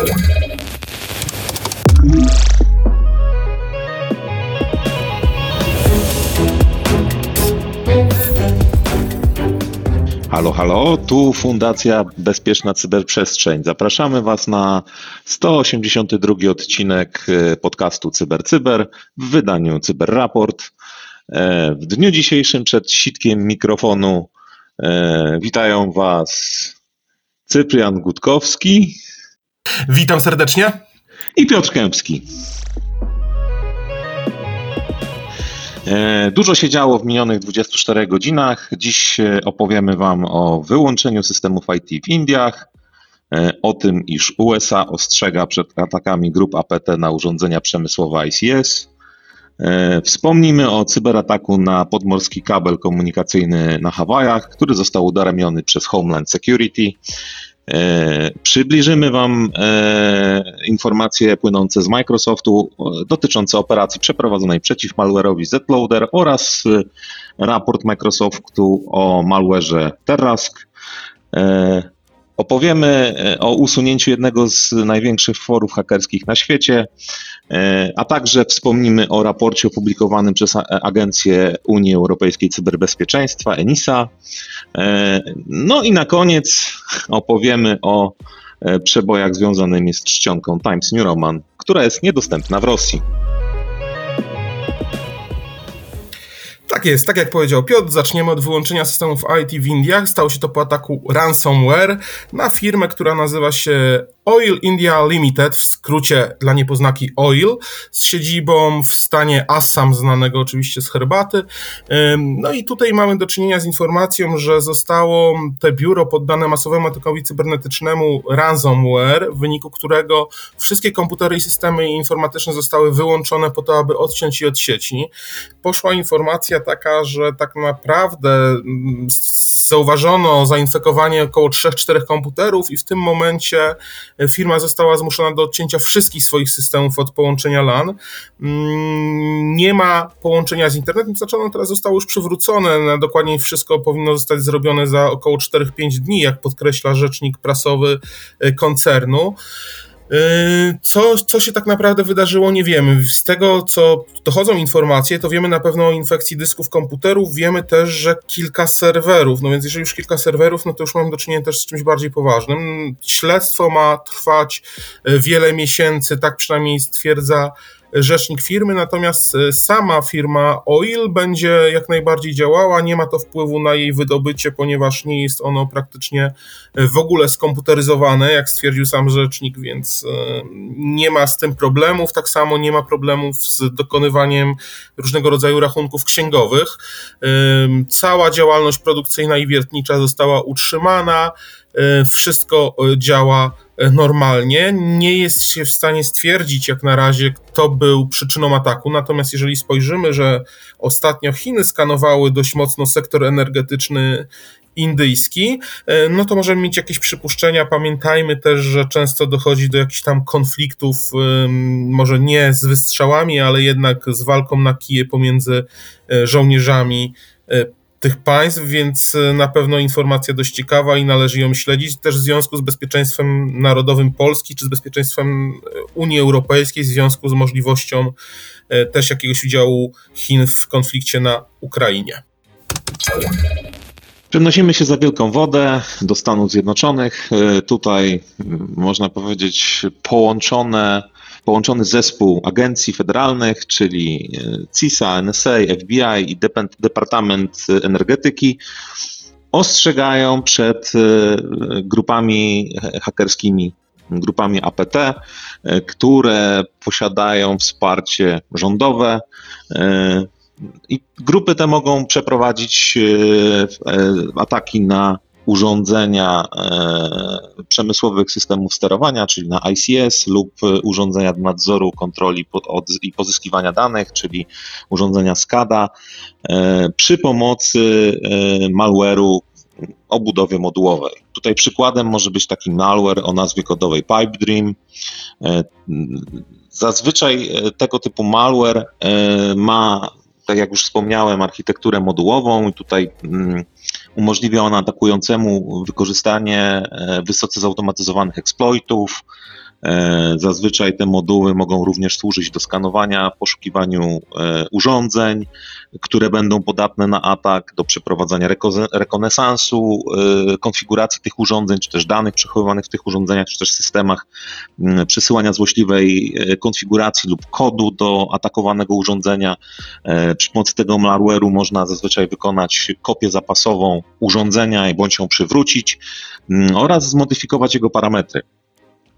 Halo, halo, tu Fundacja Bezpieczna Cyberprzestrzeń. Zapraszamy Was na 182 odcinek e, podcastu CyberCyber Cyber w wydaniu CyberRaport. E, w dniu dzisiejszym przed sitkiem mikrofonu e, witają Was Cyprian Gutkowski. Witam serdecznie. I Piotr Kępski. E, dużo się działo w minionych 24 godzinach. Dziś e, opowiemy Wam o wyłączeniu systemów IT w Indiach, e, o tym, iż USA ostrzega przed atakami grup APT na urządzenia przemysłowe ICS. Wspomnimy o cyberataku na podmorski kabel komunikacyjny na Hawajach, który został udaremiony przez Homeland Security. E, przybliżymy Wam e, informacje płynące z Microsoftu e, dotyczące operacji przeprowadzonej przeciw malware'owi Zloader oraz raport Microsoftu o malware'ze Terrask. Opowiemy o usunięciu jednego z największych forów hakerskich na świecie, a także wspomnimy o raporcie opublikowanym przez Agencję Unii Europejskiej Cyberbezpieczeństwa, ENISA. E, no i na koniec opowiemy o e, przebojach związanymi z czcionką Times New Roman, która jest niedostępna w Rosji. Tak jest, tak jak powiedział Piotr, zaczniemy od wyłączenia systemów IT w Indiach. Stało się to po ataku ransomware na firmę, która nazywa się Oil India Limited, w skrócie dla niepoznaki Oil, z siedzibą w stanie Assam, znanego oczywiście z herbaty. No i tutaj mamy do czynienia z informacją, że zostało te biuro poddane masowemu atakowi cybernetycznemu ransomware, w wyniku którego wszystkie komputery i systemy informatyczne zostały wyłączone po to, aby odciąć je od sieci. Poszła informacja taka, że tak naprawdę zauważono zainfekowanie około 3-4 komputerów i w tym momencie firma została zmuszona do odcięcia wszystkich swoich systemów od połączenia LAN. Mm, nie ma połączenia z internetem, znaczy ono teraz zostało już przywrócone. Dokładnie wszystko powinno zostać zrobione za około 4-5 dni, jak podkreśla rzecznik prasowy e, koncernu. Yy, co, co się tak naprawdę wydarzyło, nie wiemy. Z tego, co dochodzą informacje, to wiemy na pewno o infekcji dysków komputerów, wiemy też, że kilka serwerów, no więc jeżeli już kilka serwerów, no to już mamy do czynienia też z czymś bardziej poważnym. Śledztwo ma trwać e, wiele miesięcy, tak przynajmniej stwierdza rzecznik firmy, natomiast e, sama firma Oil będzie jak najbardziej działała, nie ma to wpływu na jej wydobycie, ponieważ nie jest ono praktycznie e, w ogóle skomputeryzowane, jak stwierdził sam rzecznik, więc e, nie ma z tym problemów. Tak samo nie ma problemów z dokonywaniem różnego rodzaju rachunków księgowych. Cała działalność produkcyjna i wiertnicza została utrzymana, wszystko działa normalnie. Nie jest się w stanie stwierdzić jak na razie, kto był przyczyną ataku. Natomiast jeżeli spojrzymy, że ostatnio Chiny skanowały dość mocno sektor energetyczny indyjski, e, no to możemy mieć jakieś przypuszczenia. Pamiętajmy też, że często dochodzi do jakichś tam konfliktów, może nie z wystrzałami, ale jednak z walką na kije pomiędzy e, żołnierzami e, tych państw, więc e, na pewno informacja dość ciekawa i należy ją śledzić też w związku z bezpieczeństwem narodowym Polski czy z bezpieczeństwem e, Unii Europejskiej, w związku z możliwością e, też jakiegoś udziału Chin w konflikcie na Ukrainie. Przenosimy się za wielką wodę do Stanów Zjednoczonych. Tutaj można powiedzieć połączone połączony zespół agencji federalnych, czyli e, CISA, NSA, FBI i Departament Energetyki ostrzegają przed e, grupami hakerskimi, grupami APT, e, które posiadają wsparcie rządowe. I grupy te mogą przeprowadzić ataki na urządzenia e, przemysłowych systemów sterowania, czyli na ICS lub urządzenia do nadzoru, kontroli i pozyskiwania danych, czyli urządzenia SCADA, e, przy pomocy e, malware'u o budowie modułowej. Tutaj przykładem może być taki malware o nazwie kodowej PipeDream. Zazwyczaj tego typu malware ma, tak jak już wspomniałem, architekturę modułową i tutaj mm, Umożliwia ona atakującemu wykorzystanie e, wysoce zautomatyzowanych exploitów, Zazwyczaj te moduły mogą również służyć do skanowania, poszukiwaniu urządzeń, które będą podatne na atak, do przeprowadzania rekonesansu, konfiguracji tych urządzeń, czy też danych przechowywanych w tych urządzeniach, czy też systemach, przesyłania złośliwej konfiguracji lub kodu do atakowanego urządzenia. Przy pomocy tego malware'u można zazwyczaj wykonać kopię zapasową urządzenia bądź ją przywrócić oraz zmodyfikować jego parametry.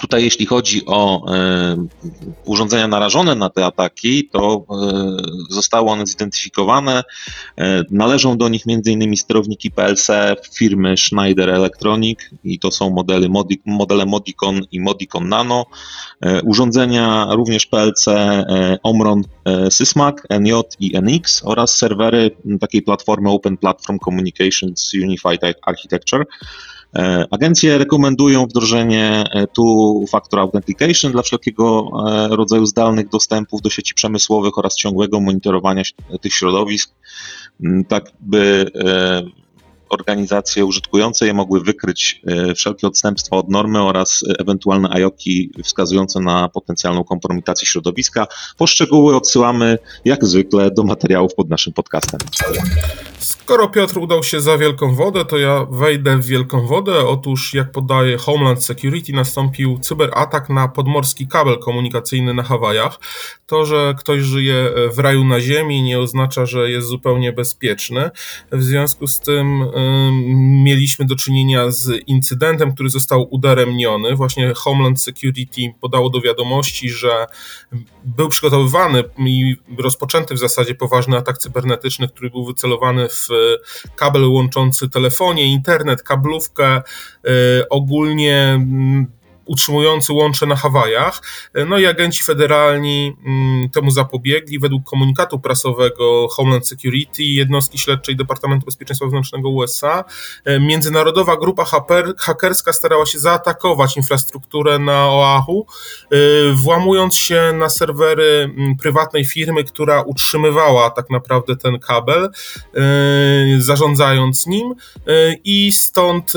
Tutaj, jeśli chodzi o e, urządzenia narażone na te ataki, to e, zostały one zidentyfikowane. E, należą do nich m.in. sterowniki PLC firmy Schneider Electronic i to są modele, Modi, modele Modicon i Modicon Nano. Urządzenia również PLC Omron Sysmac, NJ i NX oraz serwery takiej platformy Open Platform Communications Unified Architecture. E, agencje rekomendują wdrożenie e, two-factor authentication dla wszelkiego e, rodzaju zdalnych dostępów do sieci przemysłowych oraz ciągłego monitorowania tych środowisk, tak by organizacje użytkujące je mogły wykryć wszelkie odstępstwa od normy oraz ewentualne IOKI wskazujące na potencjalną kompromitację środowiska. Poszczegóły odsyłamy jak zwykle do materiałów pod naszym podcastem. Skoro Piotr udał się za wielką wodę, to ja wejdę w wielką wodę. Otóż, jak podaje Homeland Security, nastąpił cyberatak na podmorski kabel komunikacyjny na Hawajach. To, że ktoś żyje w raju na ziemi, nie oznacza, że jest zupełnie bezpieczny. W związku z tym y, mieliśmy do czynienia z incydentem, który został udaremniony. Właśnie Homeland Security podało do wiadomości, że był przygotowywany i rozpoczęty w zasadzie poważny atak cybernetyczny, który był wycelowany w kabel łączący telefonie, internet, kablówkę, y, ogólnie mm, utrzymujący łącze na Hawajach. No i agenci federalni mm, temu zapobiegli. Według komunikatu prasowego Homeland Security, jednostki śledczej Departamentu Bezpieczeństwa Wewnętrznego USA, e, międzynarodowa grupa hakerska starała się zaatakować infrastrukturę na Oahu, e, włamując się na serwery mm, prywatnej firmy, która utrzymywała tak naprawdę ten kabel, e, zarządzając nim i stąd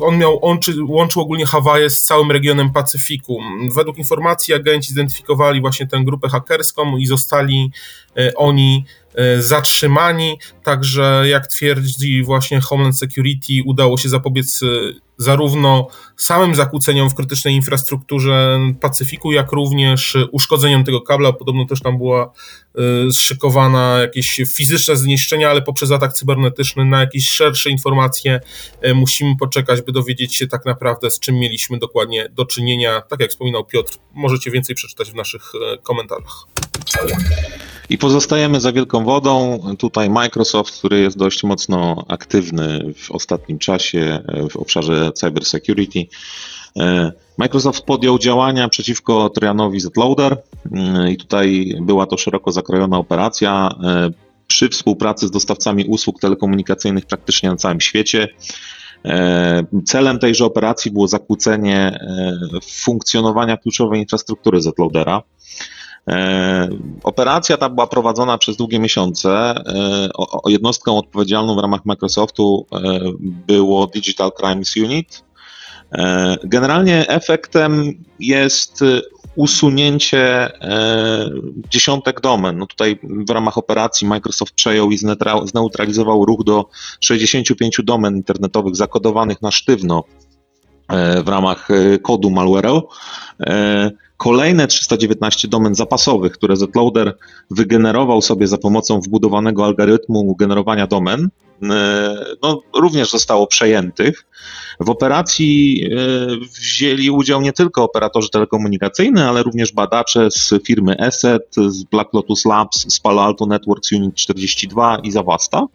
on miał łączy, łączył ogólnie Hawaje z całym regionem Pacyfiku. Według informacji agenci zidentyfikowali właśnie tę grupę hakerską i zostali e, oni zatrzymani. Także, jak twierdzi właśnie Homeland Security, udało się zapobiec e, zarówno samym zakłóceniom w krytycznej infrastrukturze Pacyfiku, jak również uszkodzeniom tego kabla. Podobno też tam była szykowana jakieś fizyczne zniszczenia, ale poprzez atak cybernetyczny na jakieś szersze informacje musimy poczekać, by dowiedzieć się tak naprawdę, z czym mieliśmy dokładnie do czynienia. Tak jak wspominał Piotr, możecie więcej przeczytać w naszych komentarzach. I pozostajemy za wielką wodą. Tutaj Microsoft, który jest dość mocno aktywny w ostatnim czasie w obszarze cyber security. E, Microsoft podjął działania przeciwko Trojanowi Zloader e, i tutaj była to szeroko zakrojona operacja e, przy współpracy z dostawcami usług telekomunikacyjnych praktycznie na całym świecie. Celem tejże operacji było zakłócenie funkcjonowania kluczowej infrastruktury Zloadera. E, operacja ta była prowadzona przez długie miesiące. E, jednostką odpowiedzialną w ramach Microsoftu e, było Digital Crimes Unit. Generalnie efektem jest usunięcie dziesiątek domen. No tutaj w ramach operacji Microsoft przejął i zneutralizował ruch do 65 domen internetowych zakodowanych na sztywno w ramach kodu malware'u. Kolejne 319 domen zapasowych, które Zloader wygenerował sobie za pomocą wbudowanego algorytmu generowania domen, e, no, również zostało przejętych. W operacji e, wzięli udział nie tylko operatorzy telekomunikacyjni, ale również badacze z firmy ESET, z Black Lotus Labs, z Palo Alto Networks Unit 42 i Zawasta.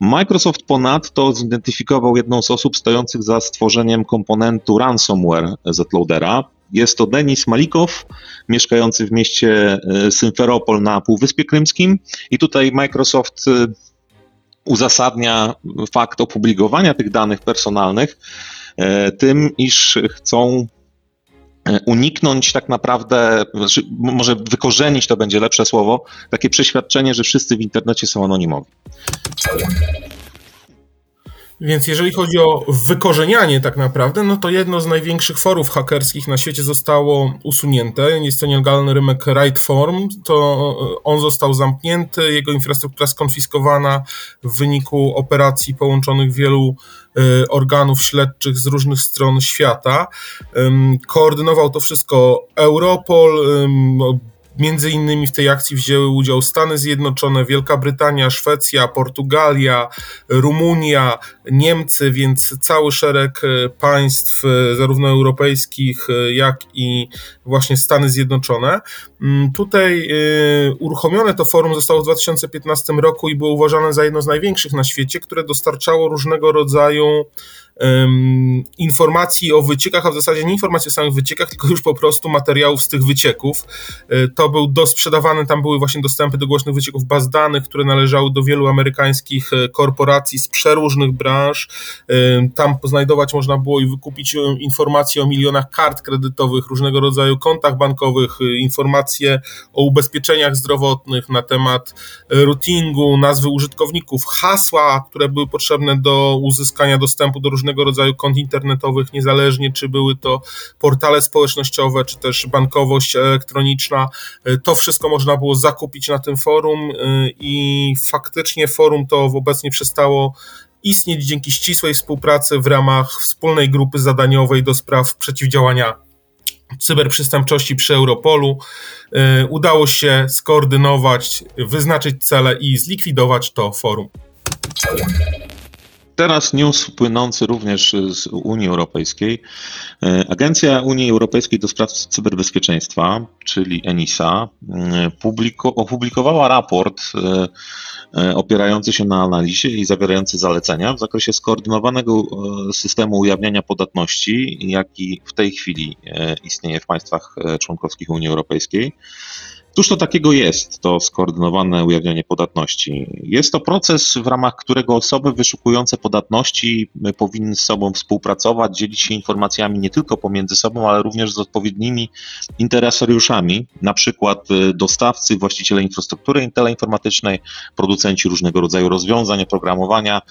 Microsoft ponadto zidentyfikował jedną z osób stojących za stworzeniem komponentu ransomware Zloadera. Jest to Denis Malikow, mieszkający w mieście e, Symferopol na Półwyspie Krymskim i tutaj Microsoft e, uzasadnia fakt opublikowania tych danych personalnych e, tym, iż chcą uniknąć tak naprawdę, znaczy może wykorzenić to będzie lepsze słowo, takie przeświadczenie, że wszyscy w internecie są anonimowi. Więc jeżeli chodzi o wykorzenianie tak naprawdę, no to jedno z największych forów hakerskich na świecie zostało usunięte. Jest to nielegalny rynek Rightform. To on został zamknięty, jego infrastruktura skonfiskowana w wyniku operacji połączonych wielu y, organów śledczych z różnych stron świata. Koordynował to wszystko Europol, Między innymi w tej akcji wzięły udział Stany Zjednoczone, Wielka Brytania, Szwecja, Portugalia, Rumunia, Niemcy, więc cały szereg e, państw, e, zarówno europejskich, e, jak i właśnie Stany Zjednoczone. Mm, tutaj uruchomione to forum zostało w 2015 roku i było uważane za jedno z największych na świecie, które dostarczało różnego rodzaju informacji o wyciekach, a w zasadzie nie informacji o samych wyciekach, tylko już po prostu materiałów z tych wycieków. E, to był dosprzedawany, tam były właśnie dostępy do głośnych wycieków baz danych, które należały do wielu amerykańskich e, korporacji z przeróżnych branż. E, tam znajdować można było i wykupić informacje o milionach kart kredytowych, różnego rodzaju kontach bankowych, informacje o ubezpieczeniach zdrowotnych na temat routingu, nazwy użytkowników, hasła, które były potrzebne do uzyskania dostępu do różnego rodzaju kont internetowych, niezależnie czy były to portale społecznościowe, czy też bankowość elektroniczna. E, to wszystko można było zakupić na tym forum e, i faktycznie forum to obecnie przestało istnieć dzięki ścisłej współpracy w ramach wspólnej grupy zadaniowej do spraw przeciwdziałania cyberprzestępczości przy Europolu. E, udało się skoordynować, wyznaczyć cele i zlikwidować to forum. Teraz news płynący również z Unii Europejskiej. E, Agencja Unii Europejskiej do Spraw Cyberbezpieczeństwa, czyli ENISA, e, opublikowała raport e, opierający się na analizie i zawierający zalecenia w zakresie skoordynowanego systemu ujawniania podatności, jaki w tej chwili istnieje w państwach członkowskich Unii Europejskiej. Cóż to takiego jest, to skoordynowane ujawnianie podatności? Jest to proces, w ramach którego osoby wyszukujące podatności powinny z sobą współpracować, dzielić się informacjami nie tylko pomiędzy sobą, ale również z odpowiednimi interesariuszami, na przykład y, dostawcy, właściciele infrastruktury teleinformatycznej, producenci różnego rodzaju rozwiązań, oprogramowania,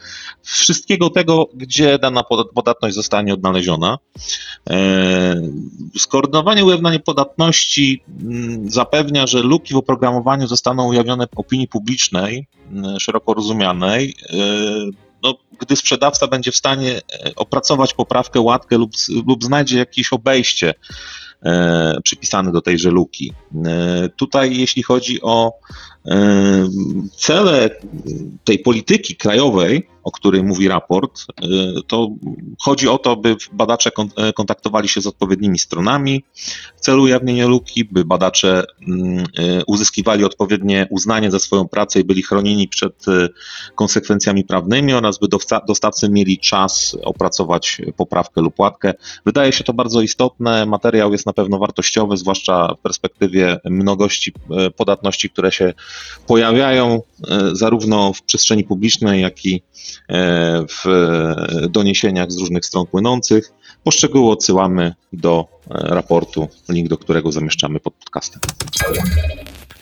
wszystkiego tego, gdzie dana podatność zostanie odnaleziona. E, skoordynowanie ujawnianie podatności mm, zapewnia, że że luki w oprogramowaniu zostaną ujawnione opinii publicznej, mm, szeroko rozumianej, e, no, gdy sprzedawca będzie w stanie e, opracować poprawkę, łatkę lub, lub znajdzie jakieś obejście e, przypisane do tejże luki. Tutaj, jeśli chodzi o cele tej polityki krajowej, o której mówi raport, y, to chodzi o to, by badacze e, kontaktowali się z odpowiednimi stronami w celu ujawnienia luki, by badacze mm, y, uzyskiwali odpowiednie uznanie za swoją pracę i byli chronieni przed y, konsekwencjami prawnymi oraz by dostawcy mieli czas opracować poprawkę lub łatkę. Wydaje się to bardzo istotne. Materiał jest na pewno wartościowy, zwłaszcza w perspektywie mnogości podatności, które się pojawiają zarówno w przestrzeni publicznej, jak i E, w doniesieniach z różnych stron płynących. Poszczegóły odsyłamy do e, raportu, link do którego zamieszczamy pod podcastem.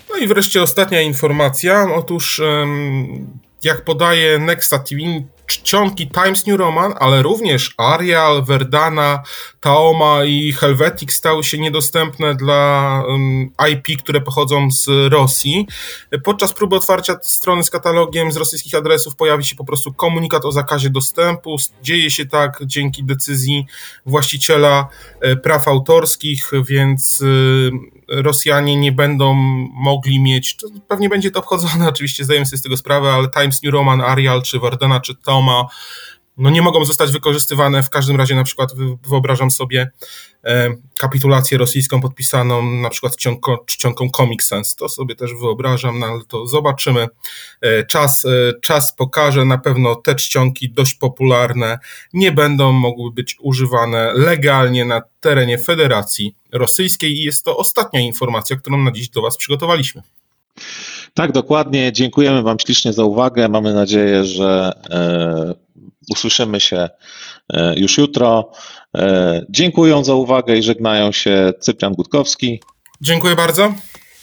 No i wreszcie ostatnia informacja. Otóż, jak podaje Nexa TV, czcionki Times New Roman, ale również Arial, Verdana, Taoma i Helvetic stały się niedostępne dla IP, które pochodzą z Rosji. Podczas próby otwarcia strony z katalogiem z rosyjskich adresów pojawi się po prostu komunikat o zakazie dostępu. Dzieje się tak dzięki decyzji właściciela e, praw autorskich, więc Rosjanie nie będą mogli mieć, pewnie będzie to obchodzone, oczywiście zdajemy sobie z tego sprawę, ale Times New Roman, Arial, czy Verdana, czy Toma no nie mogą zostać wykorzystywane. W każdym razie na przykład wyobrażam sobie e, kapitulację rosyjską podpisaną na przykład czcionką, czcionką Comic Sans. To sobie też wyobrażam, no ale to zobaczymy. E, czas, e, czas pokaże, na pewno te czcionki dość popularne nie będą mogły być używane legalnie na terenie Federacji Rosyjskiej i jest to ostatnia informacja, którą na dziś do Was przygotowaliśmy. Tak, dokładnie. Dziękujemy Wam ślicznie za uwagę. Mamy nadzieję, że Usłyszymy się e, już jutro. E, dziękuję za uwagę i żegnają się Cyprian Gutkowski. Dziękuję bardzo.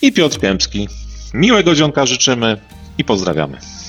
I Piotr Kępski. Miłego dzionka życzymy i pozdrawiamy.